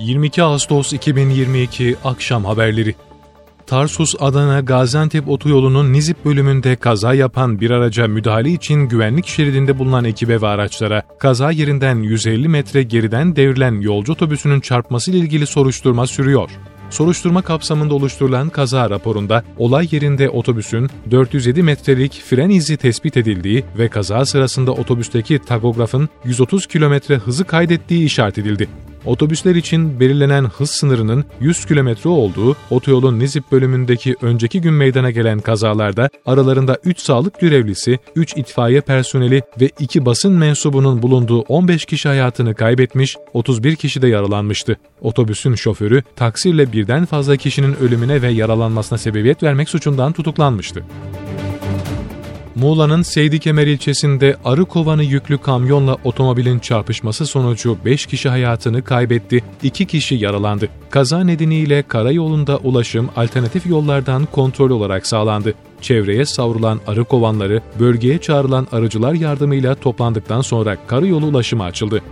22 Ağustos 2022 Akşam Haberleri Tarsus-Adana Gaziantep otoyolunun Nizip bölümünde kaza yapan bir araca müdahale için güvenlik şeridinde bulunan ekibe ve araçlara kaza yerinden 150 metre geriden devrilen yolcu otobüsünün çarpması ile ilgili soruşturma sürüyor. Soruşturma kapsamında oluşturulan kaza raporunda olay yerinde otobüsün 407 metrelik fren izi tespit edildiği ve kaza sırasında otobüsteki tagografın 130 km hızı kaydettiği işaret edildi. Otobüsler için belirlenen hız sınırının 100 km olduğu otoyolun Nizip bölümündeki önceki gün meydana gelen kazalarda aralarında 3 sağlık görevlisi, 3 itfaiye personeli ve 2 basın mensubunun bulunduğu 15 kişi hayatını kaybetmiş, 31 kişi de yaralanmıştı. Otobüsün şoförü taksirle birden fazla kişinin ölümüne ve yaralanmasına sebebiyet vermek suçundan tutuklanmıştı. Muğla'nın Seydikemer ilçesinde arı kovanı yüklü kamyonla otomobilin çarpışması sonucu 5 kişi hayatını kaybetti, 2 kişi yaralandı. Kaza nedeniyle karayolunda ulaşım alternatif yollardan kontrol olarak sağlandı. Çevreye savrulan arı kovanları bölgeye çağrılan arıcılar yardımıyla toplandıktan sonra karayolu ulaşımı açıldı.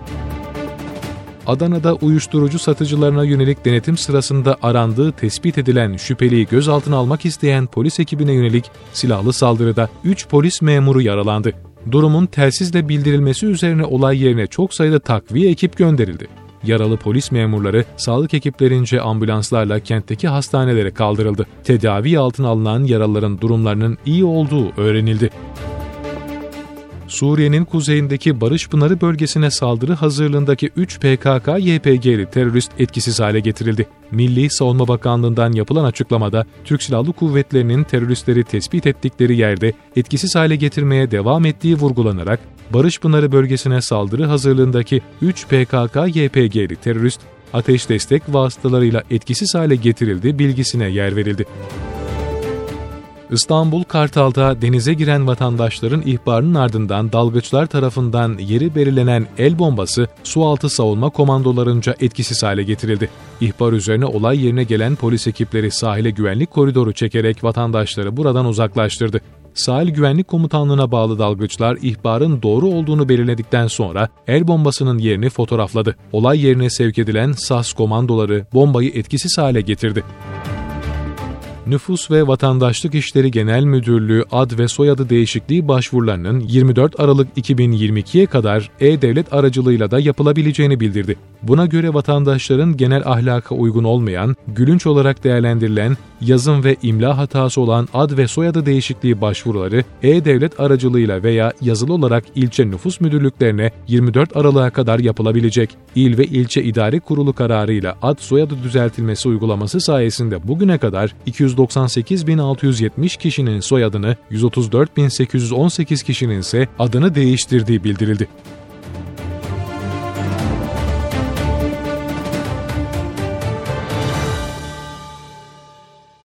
Adana'da uyuşturucu satıcılarına yönelik denetim sırasında arandığı tespit edilen şüpheliyi gözaltına almak isteyen polis ekibine yönelik silahlı saldırıda 3 polis memuru yaralandı. Durumun telsizle bildirilmesi üzerine olay yerine çok sayıda takviye ekip gönderildi. Yaralı polis memurları sağlık ekiplerince ambulanslarla kentteki hastanelere kaldırıldı. Tedavi altına alınan yaralıların durumlarının iyi olduğu öğrenildi. Suriye'nin kuzeyindeki Barış Pınarı bölgesine saldırı hazırlığındaki 3 PKK-YPG'li terörist etkisiz hale getirildi. Milli Savunma Bakanlığı'ndan yapılan açıklamada Türk Silahlı Kuvvetleri'nin teröristleri tespit ettikleri yerde etkisiz hale getirmeye devam ettiği vurgulanarak Barış Pınarı bölgesine saldırı hazırlığındaki 3 PKK-YPG'li terörist ateş destek vasıtalarıyla etkisiz hale getirildi bilgisine yer verildi. İstanbul Kartal'da denize giren vatandaşların ihbarının ardından dalgıçlar tarafından yeri belirlenen el bombası sualtı savunma komandolarınca etkisiz hale getirildi. İhbar üzerine olay yerine gelen polis ekipleri sahile güvenlik koridoru çekerek vatandaşları buradan uzaklaştırdı. Sahil Güvenlik Komutanlığı'na bağlı dalgıçlar ihbarın doğru olduğunu belirledikten sonra el bombasının yerini fotoğrafladı. Olay yerine sevk edilen SAS komandoları bombayı etkisiz hale getirdi. Nüfus ve Vatandaşlık İşleri Genel Müdürlüğü ad ve soyadı değişikliği başvurularının 24 Aralık 2022'ye kadar e-devlet aracılığıyla da yapılabileceğini bildirdi. Buna göre vatandaşların genel ahlaka uygun olmayan, gülünç olarak değerlendirilen, yazım ve imla hatası olan ad ve soyadı değişikliği başvuruları e-devlet aracılığıyla veya yazılı olarak ilçe nüfus müdürlüklerine 24 Aralık'a kadar yapılabilecek. İl ve ilçe idari kurulu kararıyla ad soyadı düzeltilmesi uygulaması sayesinde bugüne kadar 298.670 kişinin soyadını, 134.818 kişinin ise adını değiştirdiği bildirildi.